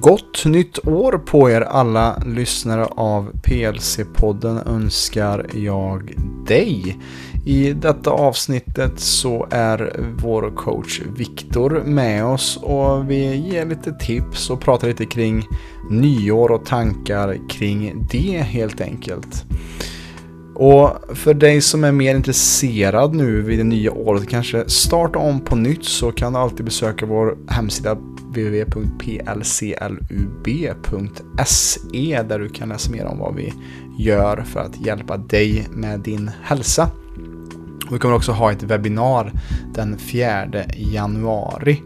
Gott nytt år på er alla lyssnare av PLC-podden önskar jag dig. I detta avsnittet så är vår coach Viktor med oss och vi ger lite tips och pratar lite kring nyår och tankar kring det helt enkelt. Och för dig som är mer intresserad nu vid det nya året, kanske starta om på nytt så kan du alltid besöka vår hemsida www.plclub.se där du kan läsa mer om vad vi gör för att hjälpa dig med din hälsa. vi kommer också ha ett webbinar den 4 januari.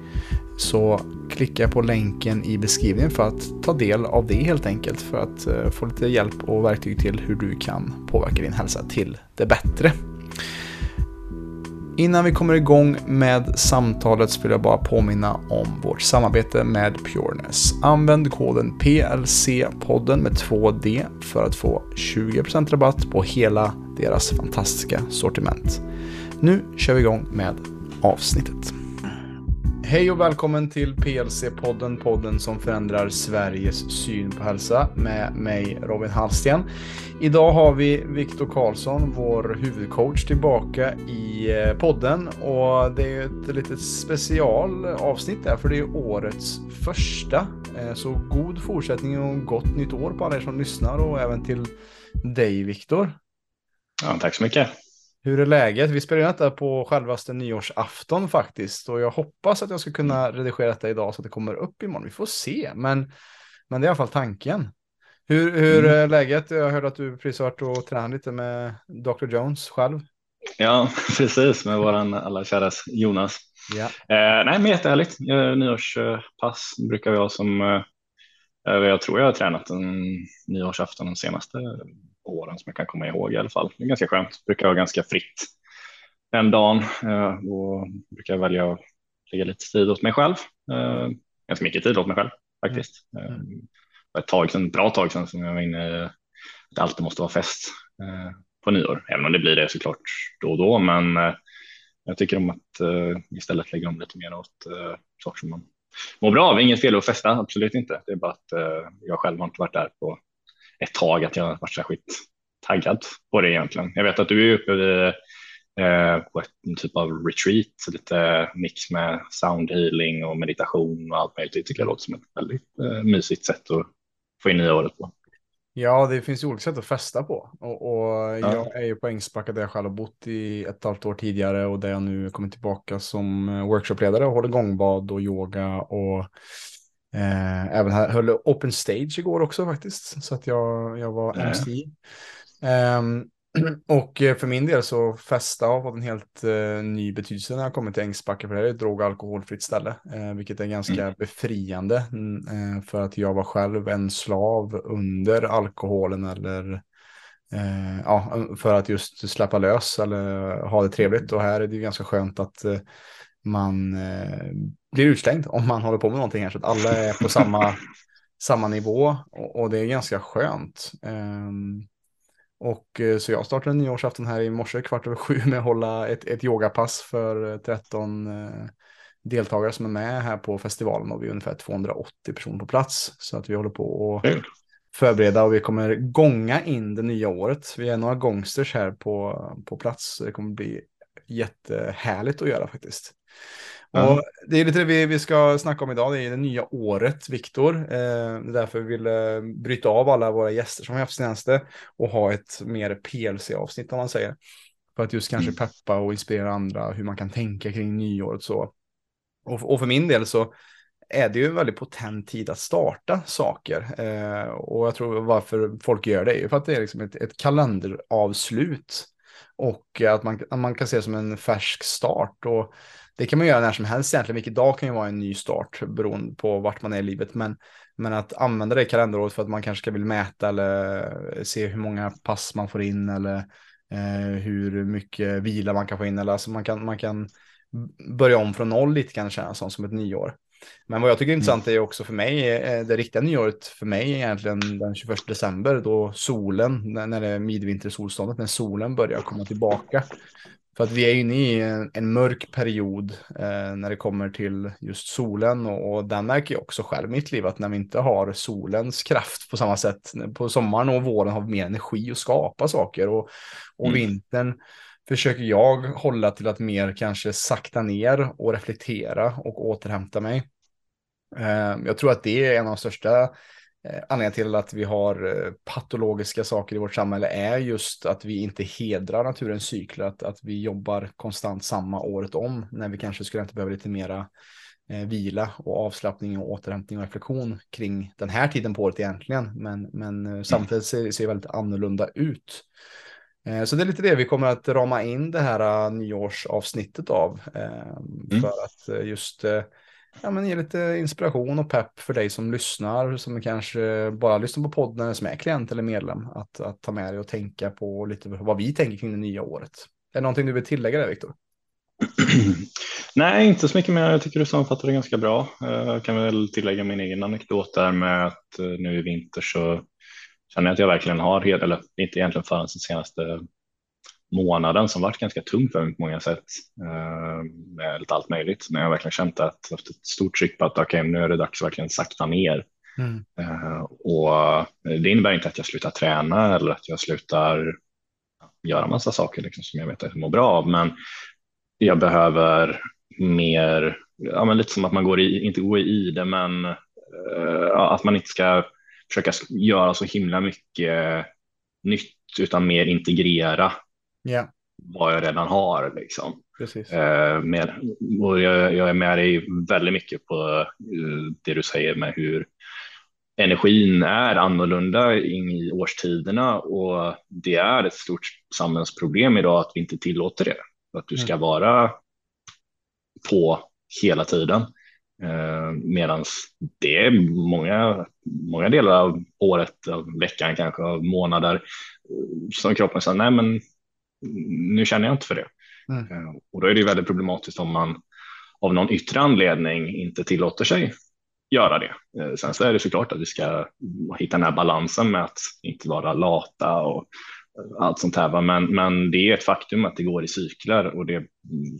Så klicka på länken i beskrivningen för att ta del av det helt enkelt. För att eh, få lite hjälp och verktyg till hur du kan påverka din hälsa till det bättre. Innan vi kommer igång med samtalet så vill jag bara påminna om vårt samarbete med Pureness. Använd koden PLC-podden med 2D för att få 20% rabatt på hela deras fantastiska sortiment. Nu kör vi igång med avsnittet. Hej och välkommen till PLC-podden, podden som förändrar Sveriges syn på hälsa med mig Robin Hallsten. Idag har vi Viktor Karlsson, vår huvudcoach, tillbaka i eh, podden och det är ett litet specialavsnitt där för det är årets första. Eh, så god fortsättning och gott nytt år på alla er som lyssnar och även till dig Viktor. Ja, tack så mycket. Hur är läget? Vi spelar ju detta på självaste nyårsafton faktiskt och jag hoppas att jag ska kunna redigera detta idag så att det kommer upp imorgon. Vi får se, men, men det är i alla fall tanken. Hur, hur mm. är läget? Jag hörde att du precis har varit och tränat lite med Dr. Jones själv. Ja, precis med våran alla käras Jonas. Ja. Eh, nej, men jättehärligt. Nyårspass brukar vi ha som eh, jag tror jag har tränat en nyårsafton de senaste åren som jag kan komma ihåg i alla fall. Det är ganska skönt. Brukar vara ganska fritt den dagen. Eh, då brukar jag välja att lägga lite tid åt mig själv. Eh, ganska mycket tid åt mig själv faktiskt. Mm. Eh, ett tag sedan, bra tag sedan som jag var inne att det alltid måste vara fest på nyår, även om det blir det såklart då och då. Men jag tycker om att istället lägga om lite mer åt saker som man mår bra av. Inget fel att festa, absolut inte. Det är bara att jag själv har inte varit där på ett tag att jag varit särskilt taggad på det egentligen. Jag vet att du är uppe i, eh, på ett typ av retreat, lite mix med sound healing och meditation och allt möjligt. Det tycker jag låter som ett väldigt eh, mysigt sätt att få in nya året på. Ja, det finns ju olika sätt att festa på. Och, och ja. jag är ju på Ängsbacka där jag själv har bott i ett halvt år tidigare och där jag nu kommer tillbaka som workshopledare och håller gångbad och yoga och Eh, även här, höll open stage igår också faktiskt. Så att jag, jag var Nej. MC. Eh, och för min del så festa har fått en helt eh, ny betydelse när jag kommer till Ängsbacka. För det är ett drog och alkoholfritt ställe. Eh, vilket är ganska mm. befriande. Mm, eh, för att jag var själv en slav under alkoholen eller eh, ja, för att just släppa lös eller ha det trevligt. Och här är det ganska skönt att man eh, blir utslängd om man håller på med någonting här. Så att alla är på samma, samma nivå och, och, det är ganska skönt. Um, och eh, så jag startade nyårsafton här i morse kvart över sju med att hålla ett, ett yogapass för 13 eh, deltagare som är med här på festivalen och vi är ungefär 280 personer på plats. Så att vi håller på att förbereda och vi kommer gånga in det nya året. Vi är några gångsters här på, på plats. Det kommer bli jättehärligt att göra faktiskt. Och det är lite det vi, vi ska snacka om idag, det är det nya året, Viktor. Eh, därför vi vill eh, bryta av alla våra gäster som vi haft senaste och ha ett mer PLC-avsnitt om man säger. För att just kanske mm. peppa och inspirera andra hur man kan tänka kring nyåret så. Och, och för min del så är det ju en väldigt potent tid att starta saker. Eh, och jag tror varför folk gör det är ju för att det är liksom ett, ett kalenderavslut. Och att man, att man kan se det som en färsk start. Och det kan man göra när som helst egentligen. Vilket dag kan ju vara en ny start beroende på vart man är i livet. Men, men att använda det kalenderåret för att man kanske vill mäta eller se hur många pass man får in eller eh, hur mycket vila man kan få in. Eller alltså man kan, man kan börja om från noll lite kan kännas som, som ett nyår. Men vad jag tycker är intressant är också för mig, eh, det riktiga nyåret för mig är egentligen den 21 december då solen, när det är midvintersolståndet, när solen börjar komma tillbaka. För att vi är inne i en, en mörk period eh, när det kommer till just solen och, och den märker jag också själv i mitt liv att när vi inte har solens kraft på samma sätt på sommaren och våren har vi mer energi att skapa saker och, och mm. vintern försöker jag hålla till att mer kanske sakta ner och reflektera och återhämta mig. Eh, jag tror att det är en av de största anledningen till att vi har eh, patologiska saker i vårt samhälle är just att vi inte hedrar naturens cykler, att, att vi jobbar konstant samma året om, när vi kanske skulle inte behöva lite mera eh, vila och avslappning och återhämtning och reflektion kring den här tiden på året egentligen. Men, men mm. samtidigt ser, det väldigt annorlunda ut. Eh, så det är lite det vi kommer att rama in det här nyårsavsnittet av. Eh, mm. För att just ja, men ge lite inspiration och pepp för dig som lyssnar, som kanske bara lyssnar på podden som är klient eller medlem, att, att ta med dig och tänka på lite vad vi tänker kring det nya året. Är det någonting du vill tillägga där, Viktor? Nej, inte så mycket mer. Jag tycker du sammanfattar det ganska bra. Eh, jag kan väl tillägga min egen anekdot där med att eh, nu i vinter så känner jag att jag verkligen har, eller inte egentligen förrän de senaste månaden som varit ganska tung för mig på många sätt eh, med lite allt möjligt. Men jag har verkligen känt att efter ett stort tryck på att okay, nu är det dags att verkligen sakta ner. Mm. Eh, och det innebär inte att jag slutar träna eller att jag slutar göra massa saker liksom, som jag vet att jag mår bra av. Men jag behöver mer, ja, men lite som att man går i, inte går i det, men uh, att man inte ska försöka göra så himla mycket nytt utan mer integrera yeah. vad jag redan har. Liksom. Precis. Eh, med, och jag, jag, är med dig väldigt mycket på uh, det du säger med hur energin är annorlunda i årstiderna och det är ett stort samhällsproblem idag att vi inte tillåter det. Att du ska mm. vara på hela tiden. Eh, Medan det är många, många delar av året, av veckan kanske, av månader eh, som kroppen säger nej men nu känner jag inte för det. Mm. Och då är det väldigt problematiskt om man av någon yttre anledning inte tillåter sig göra det. Eh, sen så är det såklart att vi ska hitta den här balansen med att inte vara lata och eh, allt sånt här. Men, men det är ett faktum att det går i cykler och det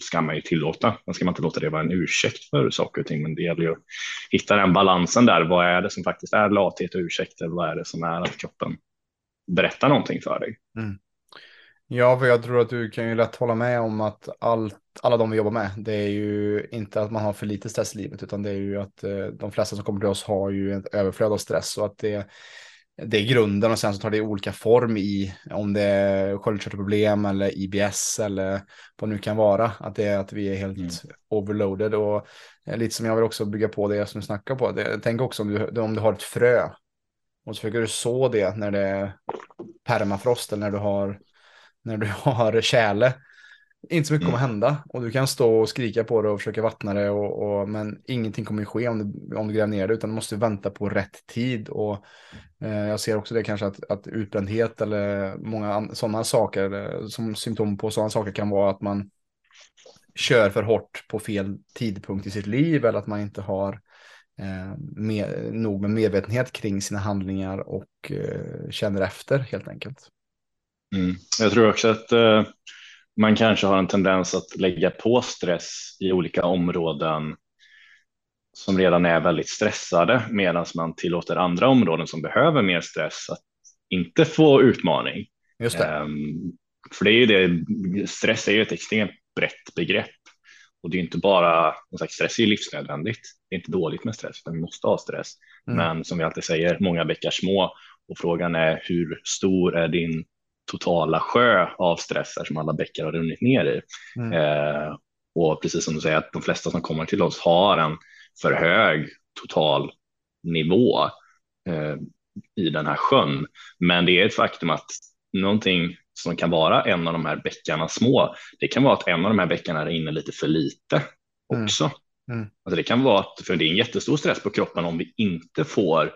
ska man ju tillåta. Man ska man inte låta det vara en ursäkt för saker och ting, men det gäller ju att hitta den balansen där. Vad är det som faktiskt är lathet och ursäkter? Vad är det som är att kroppen berättar någonting för dig? Mm. Ja, för jag tror att du kan ju lätt hålla med om att allt, alla de vi jobbar med, det är ju inte att man har för lite stress i livet, utan det är ju att eh, de flesta som kommer till oss har ju ett överflöd av stress och att det, det är grunden och sen så tar det olika form i om det är sköldkörtelproblem eller IBS eller vad nu kan vara. Att det är att vi är helt mm. overloaded och eh, lite som jag vill också bygga på det som du snackar på. Det, tänk också om du, om du har ett frö och så försöker du så det när det är permafrost eller när du har när du har tjäle. Inte så mycket kommer mm. hända och du kan stå och skrika på det och försöka vattna det och, och men ingenting kommer ske om du, om du gräver ner det utan du måste vänta på rätt tid och eh, jag ser också det kanske att, att utbrändhet eller många sådana saker eh, som symptom på sådana saker kan vara att man kör för hårt på fel tidpunkt i sitt liv eller att man inte har eh, med, nog med medvetenhet kring sina handlingar och eh, känner efter helt enkelt. Mm. Jag tror också att eh, man kanske har en tendens att lägga på stress i olika områden som redan är väldigt stressade medan man tillåter andra områden som behöver mer stress att inte få utmaning. Just det. Um, för det är ju det, stress är ju ett extremt brett begrepp och det är inte bara, sagt, stress är ju livsnödvändigt. Det är inte dåligt med stress, utan vi måste ha stress. Mm. Men som vi alltid säger, många bäckar små och frågan är hur stor är din totala sjö av stress som alla bäckar har runnit ner i. Mm. Eh, och precis som du säger att de flesta som kommer till oss har en för hög total nivå eh, i den här sjön. Men det är ett faktum att någonting som kan vara en av de här bäckarna små, det kan vara att en av de här bäckarna är inne lite för lite mm. också. Mm. Mm. Alltså det kan vara att, för det är en jättestor stress på kroppen om vi inte får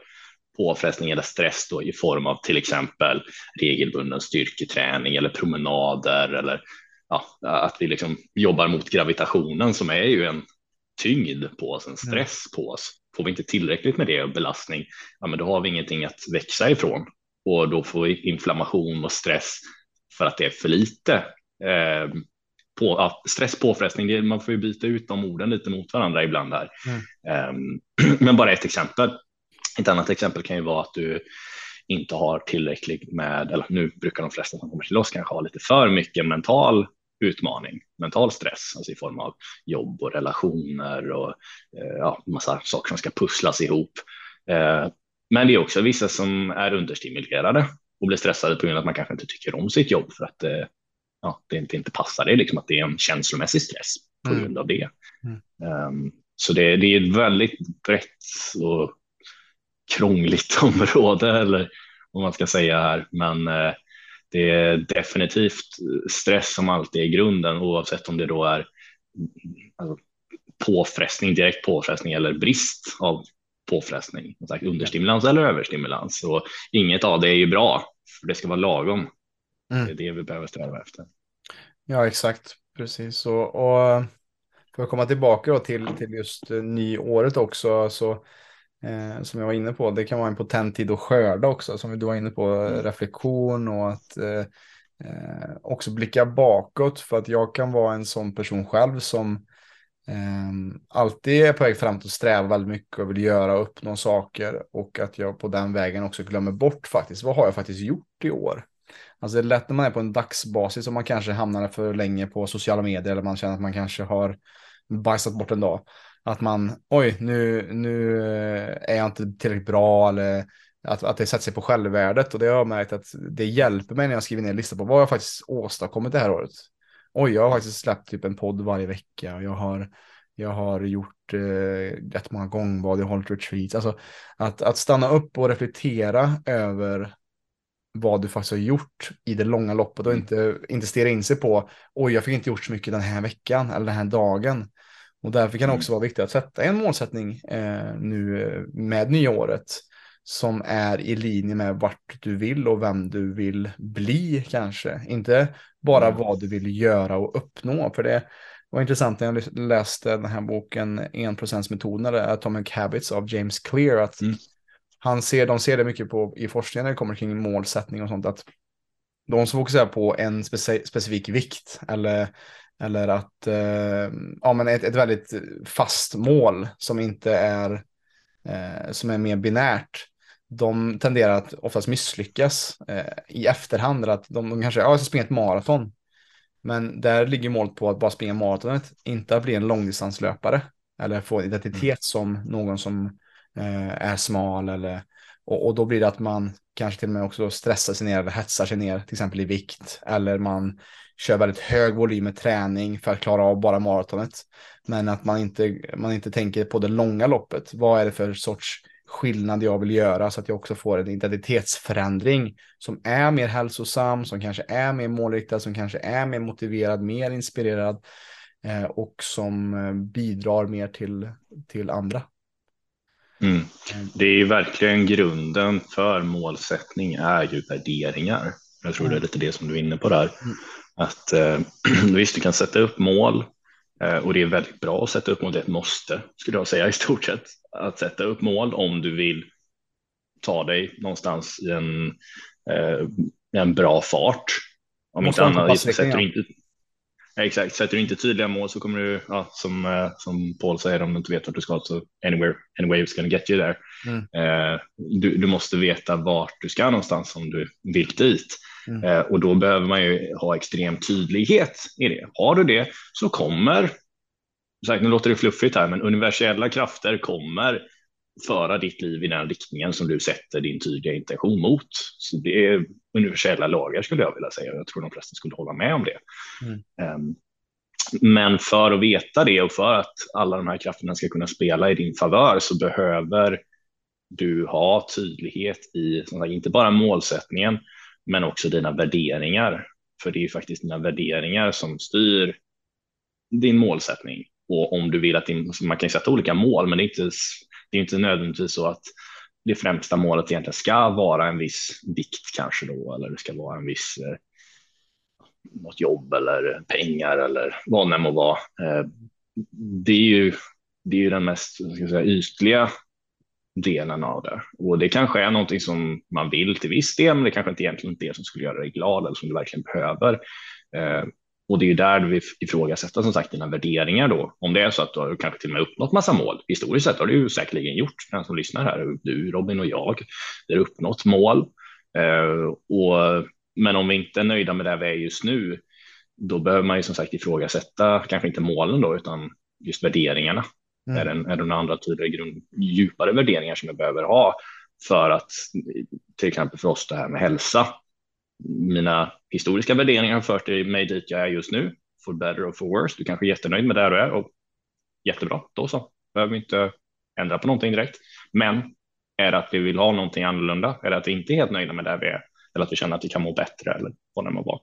påfrestning eller stress då i form av till exempel regelbunden styrketräning eller promenader eller ja, att vi liksom jobbar mot gravitationen som är ju en tyngd på oss, en stress på oss. Får vi inte tillräckligt med det och belastning, ja, men då har vi ingenting att växa ifrån och då får vi inflammation och stress för att det är för lite eh, på, ja, stress, påfrestning, det, man får ju byta ut de orden lite mot varandra ibland här. Mm. Um, men bara ett exempel. Ett annat exempel kan ju vara att du inte har tillräckligt med, eller nu brukar de flesta som kommer till oss kanske ha lite för mycket mental utmaning, mental stress, alltså i form av jobb och relationer och eh, ja, massa saker som ska pusslas ihop. Eh, men det är också vissa som är understimulerade och blir stressade på grund av att man kanske inte tycker om sitt jobb för att eh, ja, det inte, inte passar. Det är liksom att det är en känslomässig stress på mm. grund av det. Mm. Um, så det, det, är ett väldigt brett och krångligt område eller vad man ska säga här. Men eh, det är definitivt stress som alltid är grunden oavsett om det då är alltså, påfrestning, direkt påfrestning eller brist av påfrestning, sagt, understimulans eller överstimulans. Och inget av det är ju bra, för det ska vara lagom. Mm. Det är det vi behöver sträva efter. Ja, exakt. Precis. Och, och för att komma tillbaka till, till just nyåret också, så eh, som jag var inne på, det kan vara en potent tid att skörda också, som du var inne på, mm. reflektion och att eh, eh, också blicka bakåt, för att jag kan vara en sån person själv som eh, alltid är på väg framåt och strävar väldigt mycket och vill göra och uppnå saker och att jag på den vägen också glömmer bort faktiskt, vad har jag faktiskt gjort i år? Alltså det är lätt när man är på en dagsbasis och man kanske hamnar för länge på sociala medier eller man känner att man kanske har bajsat bort en dag. Att man, oj, nu, nu är jag inte tillräckligt bra eller att, att det sätter sig på självvärdet och det har jag märkt att det hjälper mig när jag skriver ner en lista på vad jag faktiskt åstadkommit det här året. Oj, jag har faktiskt släppt typ en podd varje vecka och jag har, jag har gjort eh, rätt många gångbad, jag har hållit retreats. Alltså att, att stanna upp och reflektera över vad du faktiskt har gjort i det långa loppet och mm. inte, inte stirra in sig på oj, jag fick inte gjort så mycket den här veckan eller den här dagen. Och därför kan det också mm. vara viktigt att sätta en målsättning eh, nu eh, med nya året som är i linje med vart du vill och vem du vill bli kanske. Inte bara mm. vad du vill göra och uppnå. För det var intressant när jag läste den här boken 1%-metoden eller Atomic Habits av James Clear. Att mm. han ser, de ser det mycket på, i forskningen när det kommer kring målsättning och sånt. att de som fokuserar på en speci specifik vikt eller eller att, eh, ja men ett, ett väldigt fast mål som inte är, eh, som är mer binärt. De tenderar att oftast misslyckas eh, i efterhand. Att de, de kanske, ja jag ska springa ett maraton. Men där ligger målet på att bara springa maratonet, inte att bli en långdistanslöpare. Eller få identitet mm. som någon som eh, är smal eller och, och, då blir det att man kanske till och med också stressar sig ner eller hetsar sig ner, till exempel i vikt. Eller man kör väldigt hög volym med träning för att klara av bara maratonet. Men att man inte, man inte tänker på det långa loppet. Vad är det för sorts skillnad jag vill göra så att jag också får en identitetsförändring som är mer hälsosam, som kanske är mer målriktad, som kanske är mer motiverad, mer inspirerad eh, och som eh, bidrar mer till, till andra. Mm. Det är verkligen grunden för målsättning är ju värderingar. Jag tror det är lite det som du är inne på där. Mm. Att eh, visst, du kan sätta upp mål eh, och det är väldigt bra att sätta upp mål. Det är ett måste skulle jag säga i stort sett att sätta upp mål om du vill ta dig någonstans i en, eh, en bra fart. Om inte annat, sätter du inte, exakt, sätter du inte tydliga mål så kommer du, ja, som, eh, som Paul säger, om du inte vet vart du ska, så anywhere, anyway is gonna get you there. Mm. Eh, du, du måste veta vart du ska någonstans om du vill dit. Mm. Eh, och då behöver man ju ha extrem tydlighet i det. Har du det så kommer, sagt, nu låter det fluffigt här, men universella krafter kommer föra ditt liv i den riktningen som du sätter din tydliga intention mot. Så det är universella lagar skulle jag vilja säga. Jag tror de flesta skulle hålla med om det. Mm. Um, men för att veta det och för att alla de här krafterna ska kunna spela i din favör så behöver du ha tydlighet i, inte bara målsättningen, men också dina värderingar. För det är ju faktiskt dina värderingar som styr din målsättning. Och om du vill att din, man kan sätta olika mål, men det är inte, det är inte nödvändigtvis så att det främsta målet egentligen ska vara en viss vikt kanske då, eller det ska vara en viss eh, något jobb eller pengar eller vad det må vara. Eh, det är ju, det är ju den mest ska säga, ytliga delen av det. Och det kanske är någonting som man vill till viss del, men det kanske inte egentligen är det som skulle göra dig glad eller som du verkligen behöver. Eh, och det är där du ifrågasätter som sagt dina värderingar då. Om det är så att du har kanske till och med uppnått massa mål. Historiskt sett har du ju säkerligen gjort, den som lyssnar här, du, Robin och jag, det har uppnått mål. Eh, och, men om vi inte är nöjda med det vi är just nu, då behöver man ju som sagt ifrågasätta, kanske inte målen då, utan just värderingarna. Mm. Är, det, är det några andra tydligare grund, djupare värderingar som jag behöver ha för att till exempel för oss det här med hälsa. Mina historiska värderingar har fört mig dit jag är just nu, for better or for worse. Du kanske är jättenöjd med där du är och jättebra, då så. Behöver inte ändra på någonting direkt. Men är det att vi vill ha någonting annorlunda? Är det att vi inte är helt nöjda med där vi är? Eller att vi känner att vi kan må bättre eller vad det må vara.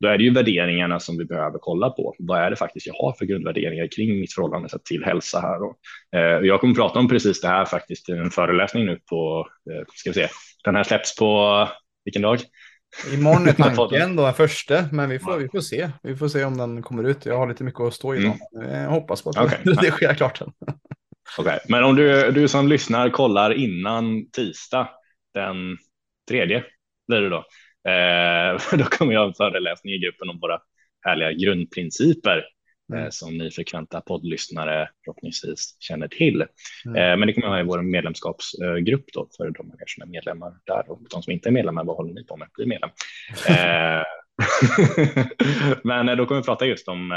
Då är det ju värderingarna som vi behöver kolla på. Vad är det faktiskt jag har för grundvärderingar kring mitt förhållande till hälsa här? Då? eh, jag kommer prata om precis det här faktiskt i en föreläsning nu på, eh, ska vi se, den här släpps på eh, vilken dag? Imorgon är tanken då, den första, men vi får, vi får se. Vi får se om den kommer ut. Jag har lite mycket att stå i. Mm. Jag hoppas på att okay. det sker klart sen. Okay. Men om du, du som lyssnar kollar innan tisdag den tredje blir det då. Eh, då kommer jag ha en föreläsning i gruppen om våra härliga grundprinciper mm. eh, som ni frekventa poddlyssnare förhoppningsvis känner till. Mm. Eh, men det kommer jag ha i vår medlemskapsgrupp då för de som är medlemmar där och de som inte är medlemmar. Vad håller ni på med? Bli medlem. Eh, men då kommer vi prata just om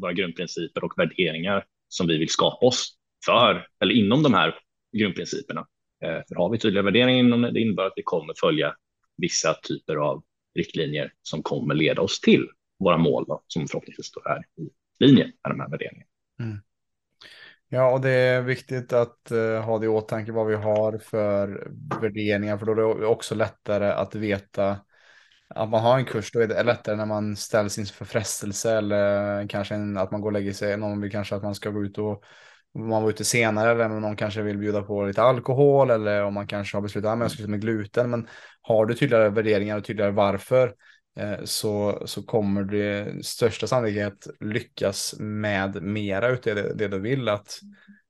våra grundprinciper och värderingar som vi vill skapa oss för eller inom de här grundprinciperna. För har vi tydliga värderingar inom det, innebär att vi kommer följa vissa typer av riktlinjer som kommer leda oss till våra mål då, som förhoppningsvis då är i linje med de här värderingarna. Mm. Ja, och det är viktigt att uh, ha det i åtanke vad vi har för värderingar, för då är det också lättare att veta att man har en kurs. Då är det lättare när man ställs inför frestelse eller kanske en, att man går och lägger sig. Någon vill kanske att man ska gå ut och man var ute senare eller om någon kanske vill bjuda på lite alkohol eller om man kanske har beslutat att jag ska sluta med gluten. Men har du tydligare värderingar och tydligare varför Eh, så, så kommer det största sannolikhet lyckas med mera utav det, det du vill. Att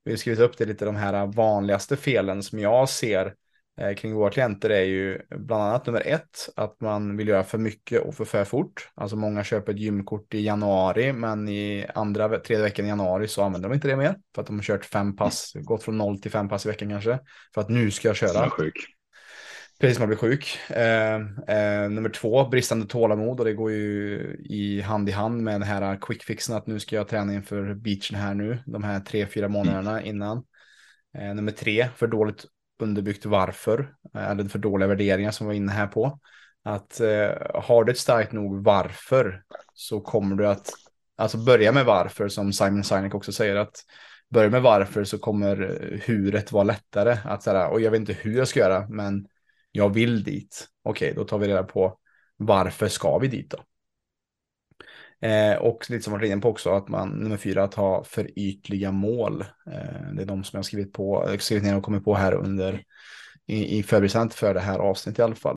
vi har skrivit upp det lite de här vanligaste felen som jag ser Eh, kring våra klienter är ju bland annat nummer ett att man vill göra för mycket och för för fort. Alltså många köper ett gymkort i januari men i andra tredje veckan i januari så använder de inte det mer för att de har kört fem pass, gått från noll till fem pass i veckan kanske för att nu ska jag köra. Jag sjuk. Precis som att bli sjuk. Eh, eh, nummer två, bristande tålamod och det går ju i hand i hand med den här quick fixen att nu ska jag träna inför beachen här nu de här tre, fyra månaderna innan. Eh, nummer tre, för dåligt underbyggt varför, eh, eller för dåliga värderingar som vi var inne här på. Att eh, har du ett starkt nog varför så kommer du att, alltså börja med varför som Simon Sinek också säger att börja med varför så kommer huret vara lättare att säga och jag vet inte hur jag ska göra men jag vill dit. Okej, då tar vi reda på varför ska vi dit då? Eh, och lite som var inne på också, att man, nummer fyra, att ha för ytliga mål. Eh, det är de som jag skrivit, på, eh, skrivit ner och kommit på här under i, i förberedelsen för det här avsnittet i alla fall.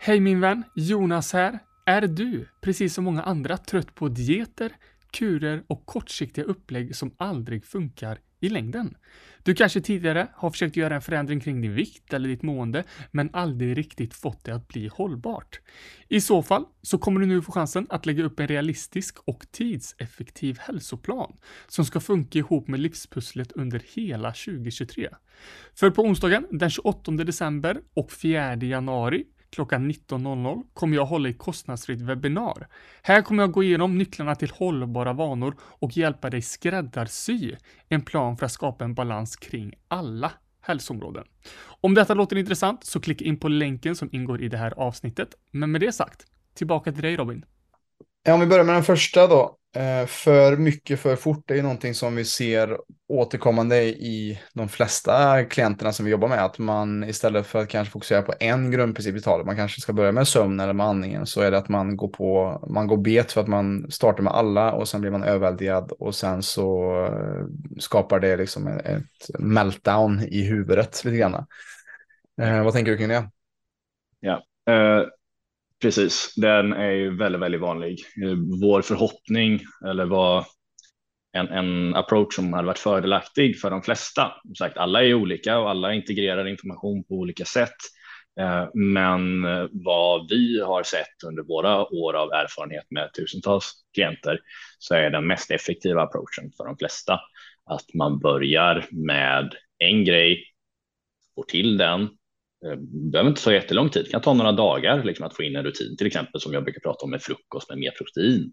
Hej min vän, Jonas här. Är du, precis som många andra, trött på dieter, kurer och kortsiktiga upplägg som aldrig funkar i längden? Du kanske tidigare har försökt göra en förändring kring din vikt eller ditt mående, men aldrig riktigt fått det att bli hållbart. I så fall så kommer du nu få chansen att lägga upp en realistisk och tidseffektiv hälsoplan som ska funka ihop med livspusslet under hela 2023. För på onsdagen den 28 december och 4 januari klockan 19.00 kommer jag hålla ett kostnadsfritt webbinar. Här kommer jag gå igenom nycklarna till hållbara vanor och hjälpa dig skräddarsy en plan för att skapa en balans kring alla hälsoområden. Om detta låter intressant så klicka in på länken som ingår i det här avsnittet. Men med det sagt, tillbaka till dig Robin. Om vi börjar med den första då. Eh, för mycket för fort det är ju någonting som vi ser återkommande i de flesta klienterna som vi jobbar med. Att man istället för att kanske fokusera på en grundprincip i talet, man kanske ska börja med sömn eller med andningen, så är det att man går på, man går bet för att man startar med alla och sen blir man överväldigad och sen så eh, skapar det liksom ett meltdown i huvudet lite grann. Eh, vad tänker du kring det? Ja, eh, Precis, den är ju väldigt, väldigt vanlig. Eh, vår förhoppning eller vad en, en approach som hade varit fördelaktig för de flesta. Som sagt, alla är olika och alla integrerar information på olika sätt. Eh, men eh, vad vi har sett under våra år av erfarenhet med tusentals klienter så är den mest effektiva approachen för de flesta att man börjar med en grej, får till den, Eh, behöver inte ta jättelång tid, det kan ta några dagar liksom, att få in en rutin, till exempel som jag brukar prata om med frukost med mer protein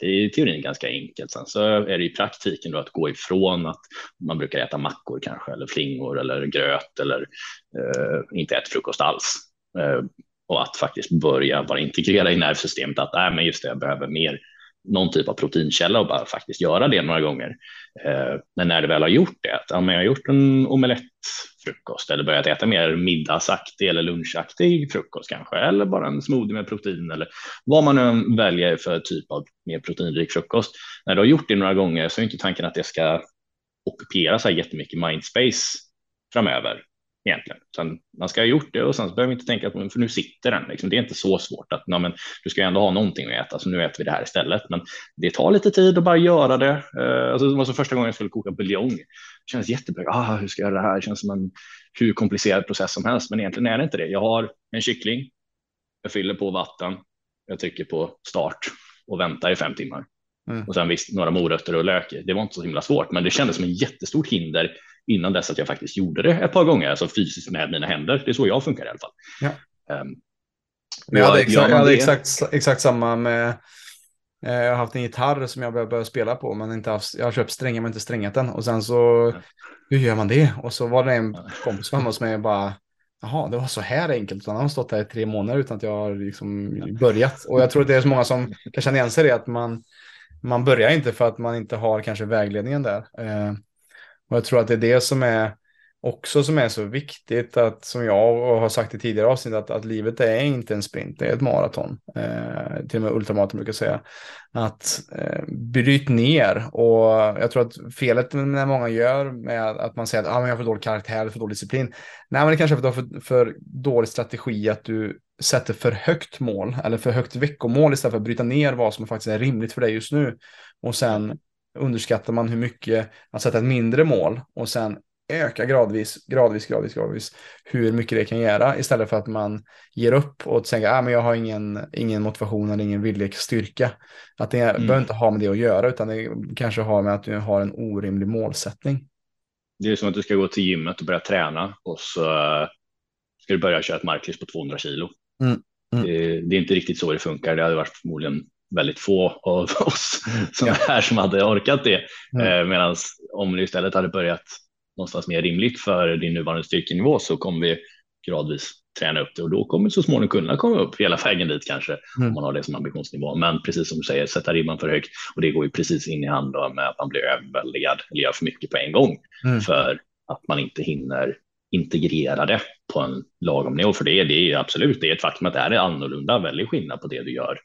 det är i teorin ganska enkelt. Sen så är det i praktiken då att gå ifrån att man brukar äta mackor kanske eller flingor eller gröt eller eh, inte äta frukost alls. Eh, och att faktiskt börja bara integrera i nervsystemet att äh, men just det, jag behöver mer någon typ av proteinkälla och bara faktiskt göra det några gånger. Eh, men när du väl har gjort det, att ja, men jag har gjort en omelett, frukost eller börjat äta mer middagsaktig eller lunchaktig frukost kanske, eller bara en smoothie med protein eller vad man nu väljer för typ av mer proteinrik frukost. När du har gjort det några gånger så är inte tanken att det ska ockupera så här jättemycket mindspace framöver, egentligen. Sen man ska ha gjort det och sen så behöver vi inte tänka på för nu sitter den. Liksom. Det är inte så svårt att men, du ska ändå ha någonting att äta, så nu äter vi det här istället. Men det tar lite tid att bara göra det. Uh, alltså, det var så första gången jag skulle koka buljong. Det kändes jättebra. Ah, hur ska jag göra det här? Det känns som en hur komplicerad process som helst, men egentligen är det inte det. Jag har en kyckling. Jag fyller på vatten. Jag trycker på start och väntar i fem timmar. Mm. Och sen visst, några morötter och lök. Det var inte så himla svårt, men det kändes som en jättestort hinder innan dess att jag faktiskt gjorde det ett par gånger, alltså fysiskt med mina händer. Det är så jag funkar i alla fall. Ja. Um, men jag hade, exakt, jag hade exakt, exakt samma med eh, jag har haft en gitarr som jag började spela på, men inte haft, jag har köpt strängar men inte strängat den. Och sen så, hur gör man det? Och så var det en kompis hemma hos mig och bara, jaha, det var så här enkelt. Han har stått där i tre månader utan att jag har liksom börjat. Och jag tror att det är så många som kan känna igen sig i det, att man, man börjar inte för att man inte har kanske vägledningen där. Eh, och jag tror att det är det som är också som är så viktigt att som jag har sagt i tidigare avsnitt att, att livet är inte en sprint, det är ett maraton. Eh, till och med ultramaraton brukar säga. Att eh, bryt ner och jag tror att felet när många gör med att man säger att ah, men jag har för dålig karaktär, för dålig disciplin. Nej, men det kanske är för, för, för dålig strategi att du sätter för högt mål eller för högt veckomål istället för att bryta ner vad som faktiskt är rimligt för dig just nu. Och sen underskattar man hur mycket att sätta ett mindre mål och sen öka gradvis, gradvis, gradvis, gradvis hur mycket det kan göra istället för att man ger upp och tänker att ah, jag har ingen, ingen motivation eller ingen vilja styrka. Att det mm. behöver inte ha med det att göra utan det kanske har med att du har en orimlig målsättning. Det är som att du ska gå till gymmet och börja träna och så ska du börja köra ett marklyft på 200 kilo. Mm. Mm. Det, det, är inte riktigt så det funkar. Det hade varit förmodligen väldigt få av oss som är här som hade orkat det. Mm. Eh, Medan om du istället hade börjat någonstans mer rimligt för din nuvarande styrkenivå så kommer vi gradvis träna upp det och då kommer så småningom kunna komma upp hela vägen dit kanske mm. om man har det som ambitionsnivå. Men precis som du säger, sätta ribban för högt och det går ju precis in i hand med att man blir överväldigad eller gör för mycket på en gång mm. för att man inte hinner integrera det på en lagom nivå. För det det är absolut, det är ett faktum att det här är annorlunda, väldigt skillnad på det du gör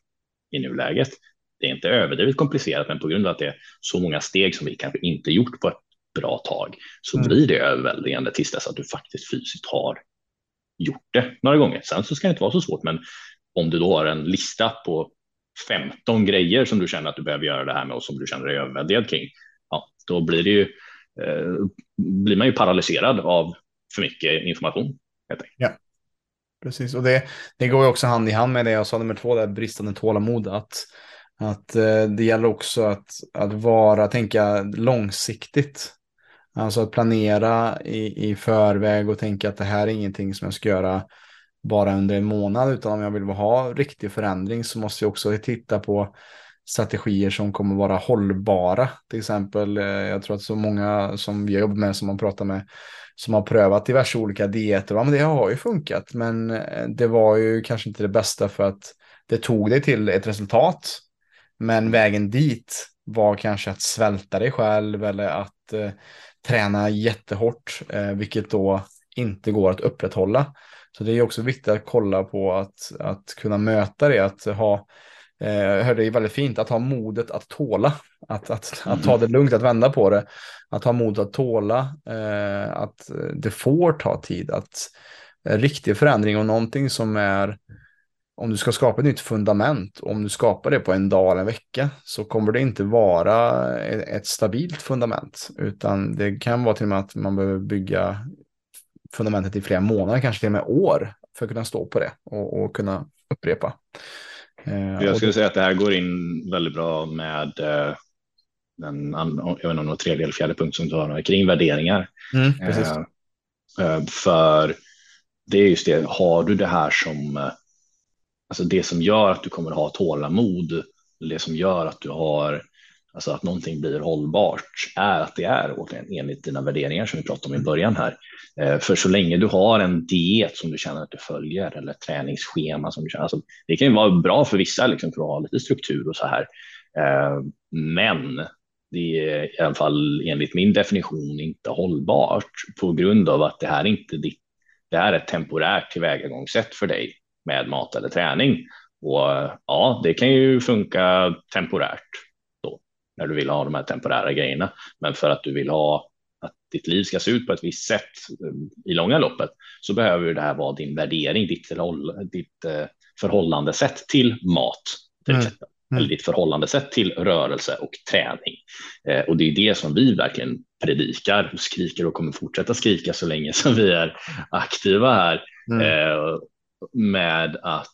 i nuläget. Det är inte överdrivet komplicerat, men på grund av att det är så många steg som vi kanske inte gjort på ett bra tag så mm. blir det överväldigande tills dess att du faktiskt fysiskt har gjort det några gånger. Sen så ska det inte vara så svårt, men om du då har en lista på 15 grejer som du känner att du behöver göra det här med och som du känner dig överväldigad kring, ja, då blir det ju eh, blir man ju paralyserad av för mycket information. Ja, precis. Och det, det går ju också hand i hand med det jag sa nummer två, det bristande tålamod. Att, att eh, det gäller också att, att vara, tänka långsiktigt. Alltså att planera i, i förväg och tänka att det här är ingenting som jag ska göra bara under en månad, utan om jag vill ha riktig förändring så måste jag också titta på strategier som kommer vara hållbara. Till exempel, eh, jag tror att så många som vi jobbar med, som man pratar med, som har prövat diverse olika dieter, ja men det har ju funkat, men eh, det var ju kanske inte det bästa för att det tog dig till ett resultat. Men vägen dit var kanske att svälta dig själv eller att eh, träna jättehårt, eh, vilket då inte går att upprätthålla. Så det är också viktigt att kolla på att, att kunna möta det, att ha Eh, jag hörde det är väldigt fint att ha modet att tåla, att, att, att ta det lugnt, att vända på det, att ha mod att tåla, eh, att det får ta tid, att riktig förändring och någonting som är, om du ska skapa ett nytt fundament, om du skapar det på en dag eller en vecka, så kommer det inte vara ett stabilt fundament, utan det kan vara till och med att man behöver bygga fundamentet i flera månader, kanske till och med år, för att kunna stå på det och, och kunna upprepa. Eh, jag skulle säga att det här går in väldigt bra med eh, den, jag vet inte om det var tredje eller fjärde punkt som du har kring värderingar. Mm, eh, för det är just det, har du det här som, alltså det som gör att du kommer ha tålamod, det som gör att du har Alltså att någonting blir hållbart är att det är återigen enligt dina värderingar som vi pratade om i början här. Eh, för så länge du har en diet som du känner att du följer eller träningsschema som du känner, alltså, det kan ju vara bra för vissa liksom, för att ha lite struktur och så här. Eh, men det är i alla fall enligt min definition inte hållbart på grund av att det här inte ditt, det här är ett temporärt tillvägagångssätt för dig med mat eller träning. Och ja, det kan ju funka temporärt när du vill ha de här temporära grejerna. Men för att du vill ha att ditt liv ska se ut på ett visst sätt eh, i långa loppet så behöver det här vara din värdering, ditt, ditt eh, förhållandesätt till mat till mm. exempel. Eller ditt förhållandesätt till rörelse och träning. Eh, och det är det som vi verkligen predikar och skriker och kommer fortsätta skrika så länge som vi är aktiva här. Mm. Eh, med att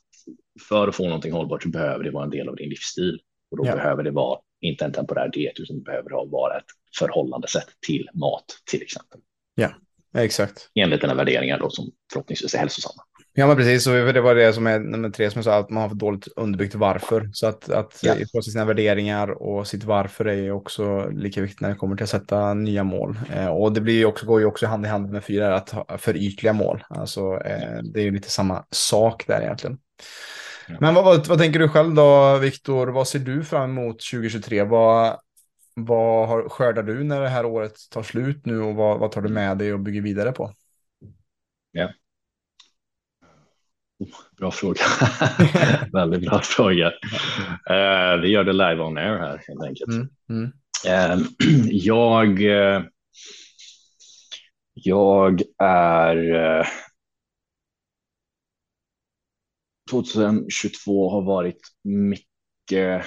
för att få någonting hållbart så behöver det vara en del av din livsstil och då ja. behöver det vara inte en temporär diet utan behöver ha vara ett förhållandesätt till mat till exempel. Ja, exakt. Enligt dina värderingar då som förhoppningsvis är hälsosamma. Ja, men precis. Och det var det som är nummer tre som jag sa, att man har för dåligt underbyggt varför. Så att, att ja. få sina värderingar och sitt varför är också lika viktigt när det kommer till att sätta nya mål. Eh, och det blir ju också, går ju också hand i hand med fyra, att ha för ytliga mål. Alltså, eh, det är ju lite samma sak där egentligen. Men vad, vad, tänker du själv då, Viktor? Vad ser du fram emot 2023? Vad, vad har, skördar du när det här året tar slut nu och vad, vad tar du med dig och bygger vidare på? Ja. Oh, bra fråga. Väldigt bra fråga. Uh, vi gör det live on air här helt enkelt. Mm, mm. Uh, jag, uh, jag är 2022 har varit mycket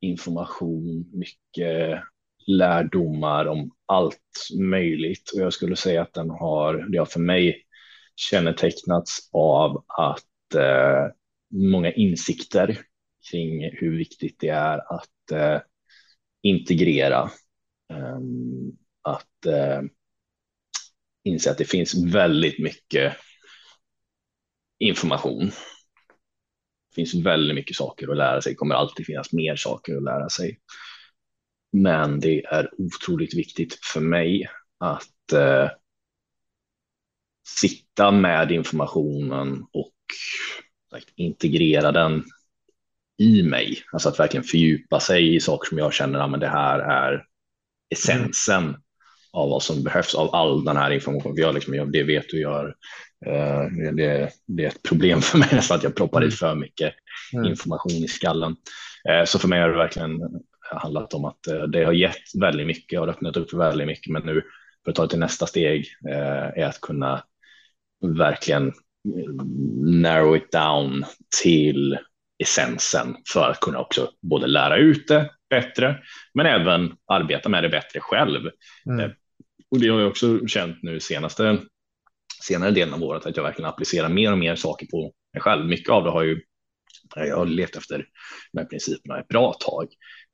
information, mycket lärdomar om allt möjligt. Och jag skulle säga att den har, det har för mig kännetecknats av att eh, många insikter kring hur viktigt det är att eh, integrera, eh, att eh, inse att det finns väldigt mycket information. Det finns väldigt mycket saker att lära sig, det kommer alltid finnas mer saker att lära sig. Men det är otroligt viktigt för mig att eh, sitta med informationen och sagt, integrera den i mig. Alltså att verkligen fördjupa sig i saker som jag känner ah, att det här är essensen mm. av vad som behövs av all den här informationen. För jag, liksom, jag, det vet du gör det, det, är ett problem för mig nästan att jag proppar i mm. för mycket mm. information i skallen. Eh, så för mig har det verkligen handlat om att eh, det har gett väldigt mycket och öppnat upp för väldigt mycket. Men nu för att ta det till nästa steg är att kunna verkligen narrow it down till essensen för att kunna också både lära ut det bättre, men även arbeta med det bättre själv. Mm. Och det har jag också känt nu senaste senare delen av året att jag verkligen applicerar mer och mer saker på mig själv. Mycket av det har ju jag har levt efter de här principerna ett bra tag,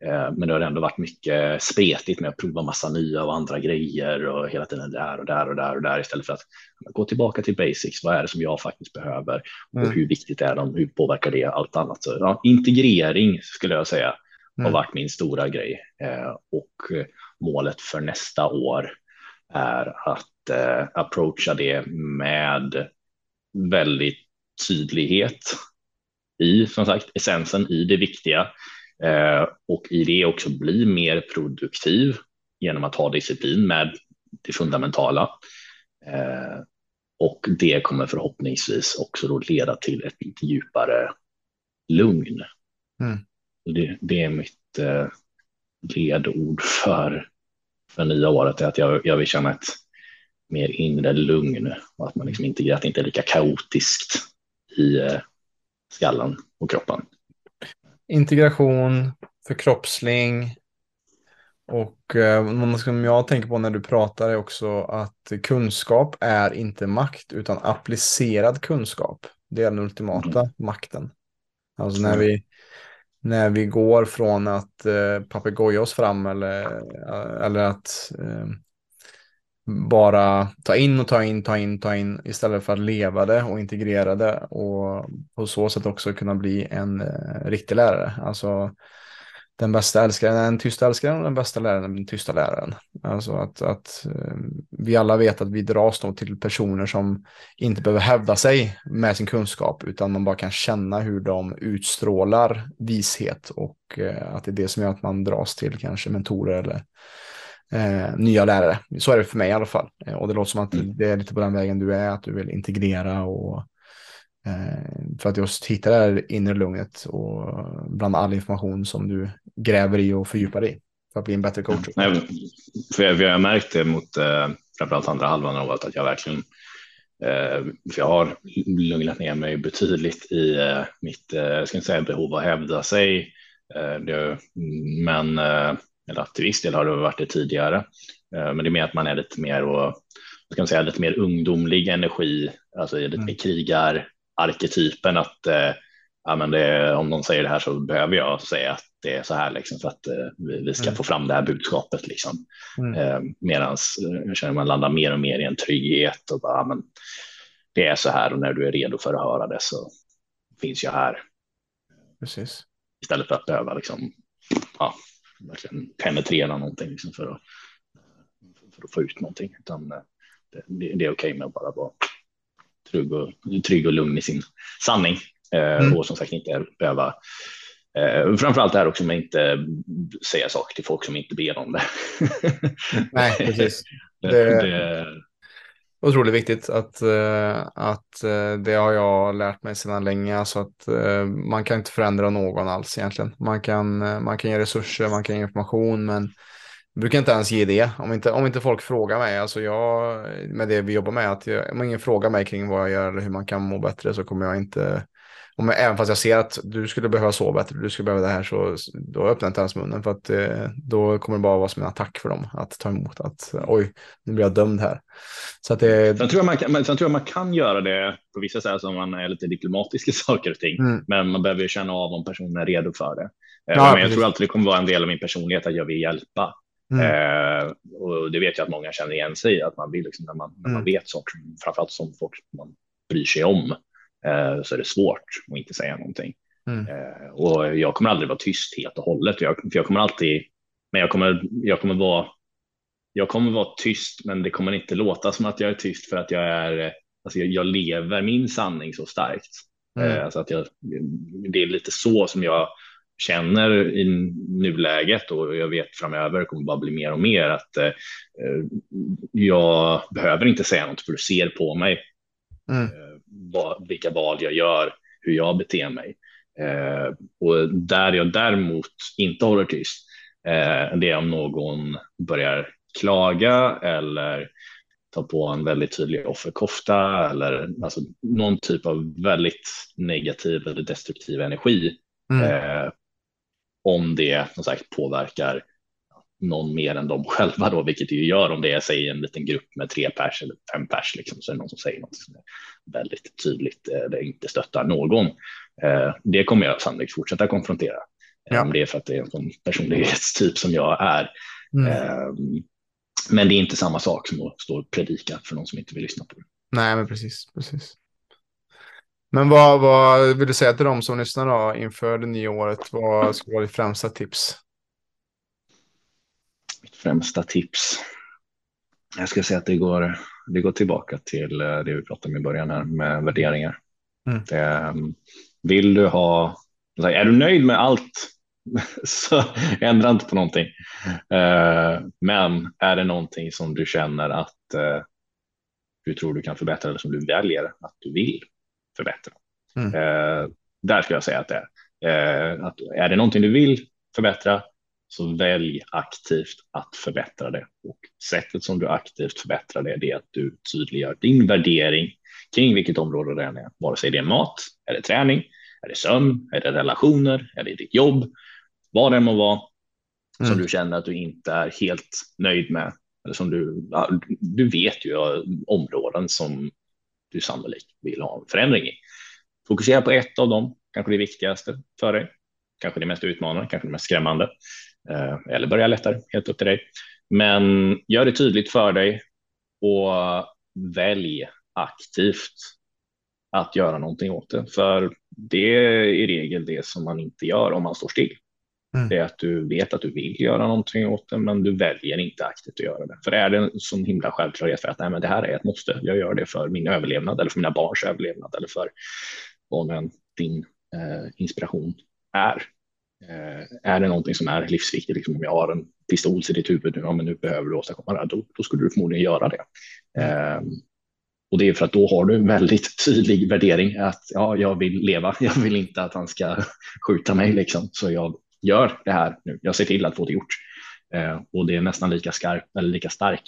eh, men det har ändå varit mycket spretigt med att prova massa nya och andra grejer och hela tiden där och där och där och där istället för att gå tillbaka till basics. Vad är det som jag faktiskt behöver och mm. hur viktigt är de? Hur påverkar det allt annat? Så, ja, integrering skulle jag säga har mm. varit min stora grej eh, och målet för nästa år är att eh, approacha det med väldigt tydlighet i som sagt essensen i det viktiga eh, och i det också bli mer produktiv genom att ha disciplin med det fundamentala. Eh, och det kommer förhoppningsvis också då leda till ett lite djupare lugn. Mm. Det, det, är mitt eh, ledord för, för nya året, är att jag, jag vill känna ett mer inre lugn och att man liksom inte, att det inte är lika kaotiskt i eh, skallen och kroppen. Integration, förkroppsling Och eh, något som jag tänker på när du pratar är också att kunskap är inte makt utan applicerad kunskap. Det är den ultimata mm. makten. Alltså när vi, när vi går från att eh, oss fram eller, eller att eh, bara ta in och ta in, ta in, ta in istället för att leva det och integrera det och på så sätt också kunna bli en eh, riktig lärare. Alltså den bästa älskaren är den tysta älskaren och den bästa läraren är den tysta läraren. Alltså att, att eh, vi alla vet att vi dras då till personer som inte behöver hävda sig med sin kunskap utan man bara kan känna hur de utstrålar vishet och eh, att det är det som gör att man dras till kanske mentorer eller eh, nya lärare. Så är det för mig i alla fall. Eh, och det låter som att mm. det är lite på den vägen du är, att du vill integrera och eh, för att just hitta det här inre lugnet och bland all information som du gräver i och fördjupar i för att bli en bättre coach. Nej, för jag, jag har märkt det mot eh, framförallt andra halvan av året att jag verkligen eh, för jag har lugnat ner mig betydligt i eh, mitt, eh, jag ska inte säga behov att hävda sig, det, men eller till viss del har det varit det tidigare, eh, men det är mer att man är lite mer och ska man säga lite mer ungdomlig energi, alltså lite mm. mer krigararketypen att eh, ja, men det, om någon säger det här så behöver jag säga att det är så här liksom, för att eh, vi, vi, ska mm. få fram det här budskapet. Liksom. Mm. Eh, Medan eh, jag känner man landar mer och mer i en trygghet och bara, ja, men det är så här och när du är redo för att höra det så finns jag här. Precis. Istället för att behöva liksom, ja, verkligen penetrera någonting liksom för, att, för att få ut någonting. Utan eh, det, det är okej okay med att bara vara trygg och, trygg och lugn i sin sanning. Eh, mm. Och som sagt inte behöva Eh, framförallt det här också med att inte säga saker till folk som inte ber om det. Nej, precis. Det, det... Otroligt viktigt att, eh, att eh, det har jag lärt mig sedan länge. Alltså att eh, man kan inte förändra någon alls egentligen. Man kan, man kan ge resurser, man kan ge information, men jag brukar inte ens ge det. Om inte, om inte folk frågar mig, alltså jag, med det vi jobbar med, att jag, om ingen frågar mig kring vad jag gör eller hur man kan må bättre så kommer jag inte om jag, även fast jag ser att du skulle behöva sova bättre, du skulle behöva det här, så då öppnar jag inte ens munnen för att eh, då kommer det bara vara som en attack för dem att ta emot att oj, nu blir jag dömd här. Så att det... sen, tror jag man kan, sen tror jag man kan göra det på vissa sätt som man är lite diplomatisk i saker och ting, mm. men man behöver ju känna av om personen är redo för det. Eh, ja, men jag tror alltid det kommer vara en del av min personlighet att jag vill hjälpa. Mm. Eh, och det vet jag att många känner igen sig i, att man vill liksom, när man, när man mm. vet saker, framförallt som folk man bryr sig om, Eh, så är det svårt att inte säga någonting. Mm. Eh, och jag kommer aldrig vara tyst helt och hållet. Jag, för jag kommer alltid, men jag kommer, jag kommer vara jag kommer vara tyst, men det kommer inte låta som att jag är tyst för att jag är, alltså jag, jag lever min sanning så starkt. Mm. Eh, alltså att jag, det är lite så som jag känner i nuläget och jag vet framöver kommer bara bli mer och mer att eh, jag behöver inte säga något för du ser på mig. Mm vad, vilka val jag gör, hur jag beter mig. Eh, och där jag däremot inte håller tyst, eh, det är om någon börjar klaga eller ta på en väldigt tydlig offerkofta eller alltså någon typ av väldigt negativ eller destruktiv energi. Mm. Eh, om det som sagt påverkar någon mer än de själva då, vilket det ju gör om det är säg en liten grupp med tre pers eller fem pers liksom, så är det någon som säger något som är väldigt tydligt eh, eller inte stöttar någon. Eh, det kommer jag sannolikt fortsätta konfrontera. Ja. Om det är för att det är en sån personlighetstyp som jag är. Mm. Ehm, men det är inte samma sak som att stå och predika för någon som inte vill lyssna på det. Nej, men precis, precis. Men vad, vad vill du säga till dem som lyssnar då inför det nya året? Vad skulle vara ditt främsta tips? Främsta tips. Jag ska säga att det går, det går tillbaka till eh, det vi pratade om i början här med värderingar. Mm. Det, ehm, vill du ha, är du nöjd med allt så ändra inte på någonting. Eh, men är det någonting som du känner att eh, du tror du kan förbättra eller som du väljer att du vill förbättra. Mm. Där ska jag säga att det är. Att är det någonting du vill förbättra så välj aktivt att förbättra det. Och sättet som du aktivt förbättrar det, det är att du tydliggör din värdering kring vilket område det än är, vare sig det är mat, är det träning, är det sömn, är det relationer, är det ditt jobb, vad det än må vara. mm. som du känner att du inte är helt nöjd med. Eller som du, du vet ju områden som du sannolikt vill ha en förändring i. Fokusera på ett av dem, kanske det viktigaste för dig, kanske det mest utmanande, kanske det mest skrämmande, eller börja lättare, helt upp till dig. Men gör det tydligt för dig och välj aktivt att göra någonting åt det. För det är i regel det som man inte gör om man står still. Mm. Det är att du vet att du vill göra någonting åt det, men du väljer inte aktivt att göra det. För är det en sån himla självklarhet för att nej, men det här är ett måste, jag gör det för min överlevnad eller för mina barns överlevnad eller för vad din eh, inspiration är. Eh, är det någonting som är livsviktigt, liksom om jag har en pistol till ditt huvud nu, ja, men nu behöver du åstadkomma det här, då, då skulle du förmodligen göra det. Eh, och det är för att då har du en väldigt tydlig värdering att ja, jag vill leva. Jag vill inte att han ska skjuta mig liksom, så jag gör det här nu. Jag ser till att få det gjort. Eh, och det är nästan lika skarp eller lika stark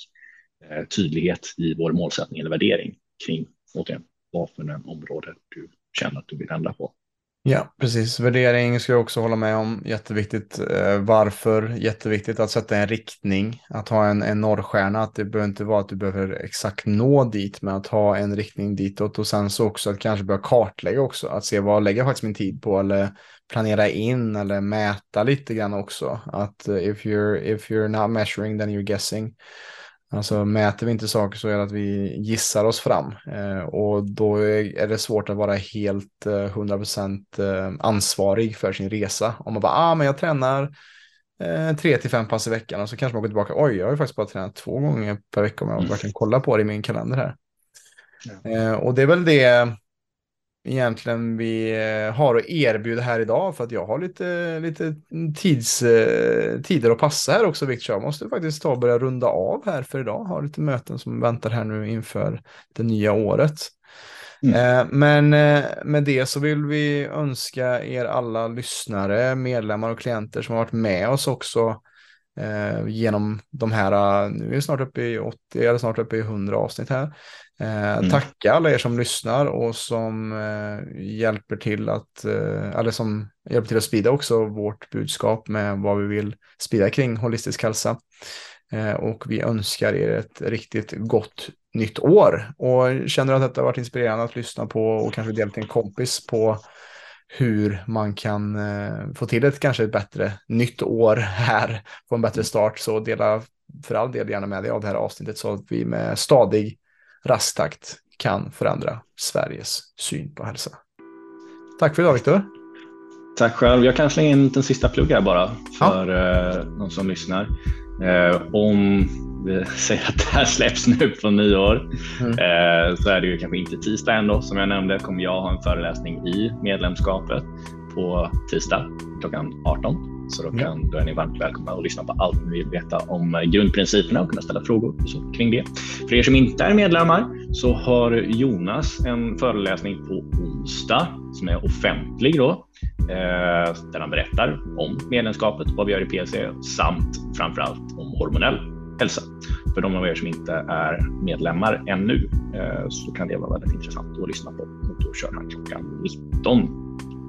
eh, tydlighet i vår målsättning eller värdering kring återigen, vad för en område du känner att du vill ändra på. Ja, precis. Värdering ska jag också hålla med om. Jätteviktigt. Eh, varför? Jätteviktigt att sätta en riktning. Att ha en, en norrstjärna. Att det behöver inte vara att du behöver exakt nå dit, men att ha en riktning ditåt. Och sen så också att kanske börja kartlägga också. Att se vad lägger jag faktiskt min tid på eller planera in eller mäta lite grann också. Att uh, if you're, if you're not measuring then you're guessing. Alltså mäter vi inte saker så är det att vi gissar oss fram eh, och då är det svårt att vara helt eh, 100% eh, ansvarig för sin resa. Om man bara, ah men jag tränar eh, tre till fem pass i veckan och så kanske man går tillbaka, oj jag har ju faktiskt bara tränat två gånger per vecka om jag mm. verkligen kollar på det i min kalender här. Ja. Eh, och det är väl det egentligen vi eh, har att erbjuda här idag för att jag har lite, lite tids, eh, tider att passa här också Victor. Jag måste faktiskt ta och börja runda av här för idag. Har lite möten som väntar här nu inför det nya året. Mm. Eh, men med det så vill vi önska er alla lyssnare, medlemmar och klienter som har varit med oss också genom de här, nu är vi snart uppe i 80 eller snart uppe i 100 avsnitt här. Eh, mm. Tacka alla er som lyssnar och som eh, hjälper till att, eh, eller som hjälper till att sprida också vårt budskap med vad vi vill sprida kring holistisk hälsa. Eh, och vi önskar er ett riktigt gott nytt år. Och känner att detta har varit inspirerande att lyssna på och kanske dela till en kompis på hur man kan eh, få till ett kanske ett bättre nytt år här, få en bättre start, så dela för all del gärna med dig av det här avsnittet så att vi med stadig rasttakt kan förändra Sveriges syn på hälsa. Tack för idag Viktor. Tack själv. Jag kan slänga in en sista plugg här bara för ja. eh, de som lyssnar. Eh, om vi säger att det här släpps nu på nyår mm. eh, så är det ju kanske inte tisdag ändå. Som jag nämnde kommer jag ha en föreläsning i medlemskapet på tisdag klockan 18 så då, kan, då är ni varmt välkomna att lyssna på allt ni vill veta om grundprinciperna och kunna ställa frågor så, kring det. För er som inte är medlemmar så har Jonas en föreläsning på onsdag som är offentlig då, eh, där han berättar om medlemskapet, vad vi gör i PC samt framförallt om hormonell hälsa. För de av er som inte är medlemmar ännu eh, så kan det vara väldigt intressant att lyssna på. Och då kör han klockan 19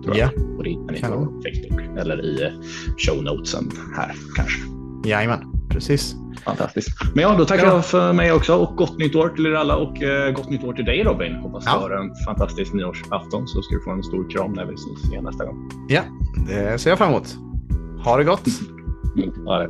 Tror jag. Ja. Och det hittar ni på Facebook eller i eh, show notesen här kanske. Jajamän, precis. Fantastiskt. Men ja, då tackar ja. jag för mig också och gott nytt år till er alla och eh, gott nytt år till dig Robin. Hoppas ja. du har en fantastisk nyårsafton så ska du få en stor kram när vi ses igen nästa gång. Ja, det ser jag fram emot. Ha det gott. ha det.